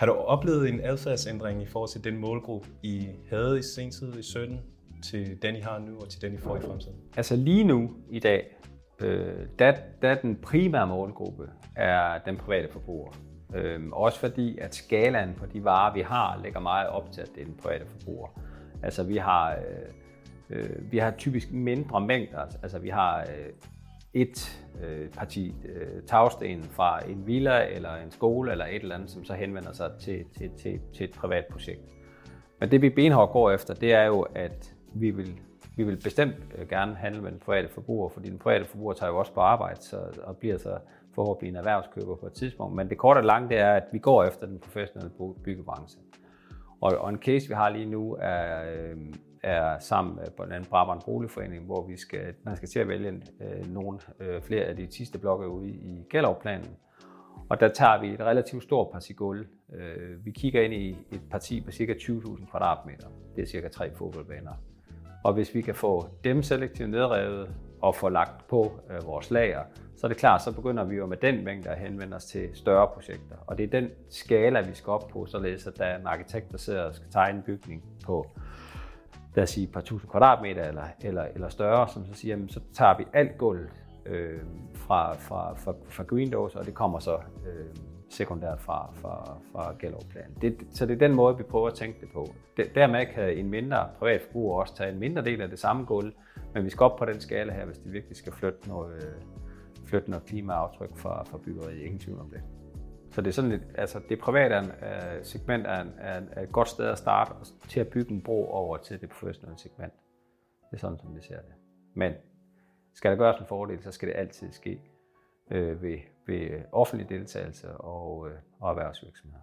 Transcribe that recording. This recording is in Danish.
Har du oplevet en adfærdsændring i forhold til den målgruppe, I havde i sen tid i 17, til den, I har nu, og til den, I får i fremtiden? Altså lige nu i dag, øh, da, da den primære målgruppe er den private forbruger. Øh, også fordi, at skalaen på de varer, vi har, lægger meget op til, at det er den private forbruger. Altså vi har, øh, øh, vi har typisk mindre mængder. Altså vi har øh, et øh, parti øh, tagsten fra en villa eller en skole eller et eller andet, som så henvender sig til, til, til, til et privat projekt. Men det vi benhårdt går efter, det er jo, at vi vil, vi vil bestemt øh, gerne handle med den private forbruger, fordi den private forbruger tager jo også på arbejde så, og bliver så forhåbentlig en erhvervskøber på et tidspunkt. Men det korte og lange, det er, at vi går efter den professionelle byggebranche. Og, og en case, vi har lige nu, er, øh, er sammen med blandt andet Brabrand Boligforening, hvor vi skal, man skal til at vælge øh, nogle øh, flere af de sidste blokke ude i Gellerup-planen. Og der tager vi et relativt stort parti gulv. Øh, vi kigger ind i et parti på ca. 20.000 kvadratmeter. Det er cirka tre fodboldbaner. Og hvis vi kan få dem selektivt nedrevet og få lagt på øh, vores lager, så er det klart, så begynder vi jo med den mængde at henvende os til større projekter. Og det er den skala, vi skal op på, således at der er en arkitekt, der sidder og skal tegne en bygning på lad os sige, et par tusind kvadratmeter eller, eller, eller større, som så siger, jamen, så tager vi alt gulv øh, fra, fra, fra, fra Green Doors, og det kommer så øh, sekundært fra, fra, fra Gellerup-planen. Det, så det er den måde, vi prøver at tænke det på. Dermed kan en mindre privat forbruger også tage en mindre del af det samme gulv, men vi skal op på den skala her, hvis det virkelig skal flytte noget, øh, flytte noget klimaaftryk fra, fra byggeriet. Ingen tvivl om det. Så det er sådan lidt, altså det private uh, øh, segment er, en, er, er et godt sted at starte til at bygge en bro over til det professionelle segment. Det er sådan, som vi ser det. Men skal der gøres en fordel, så skal det altid ske øh, ved, ved offentlig deltagelse og, øh, og erhvervsvirksomheder.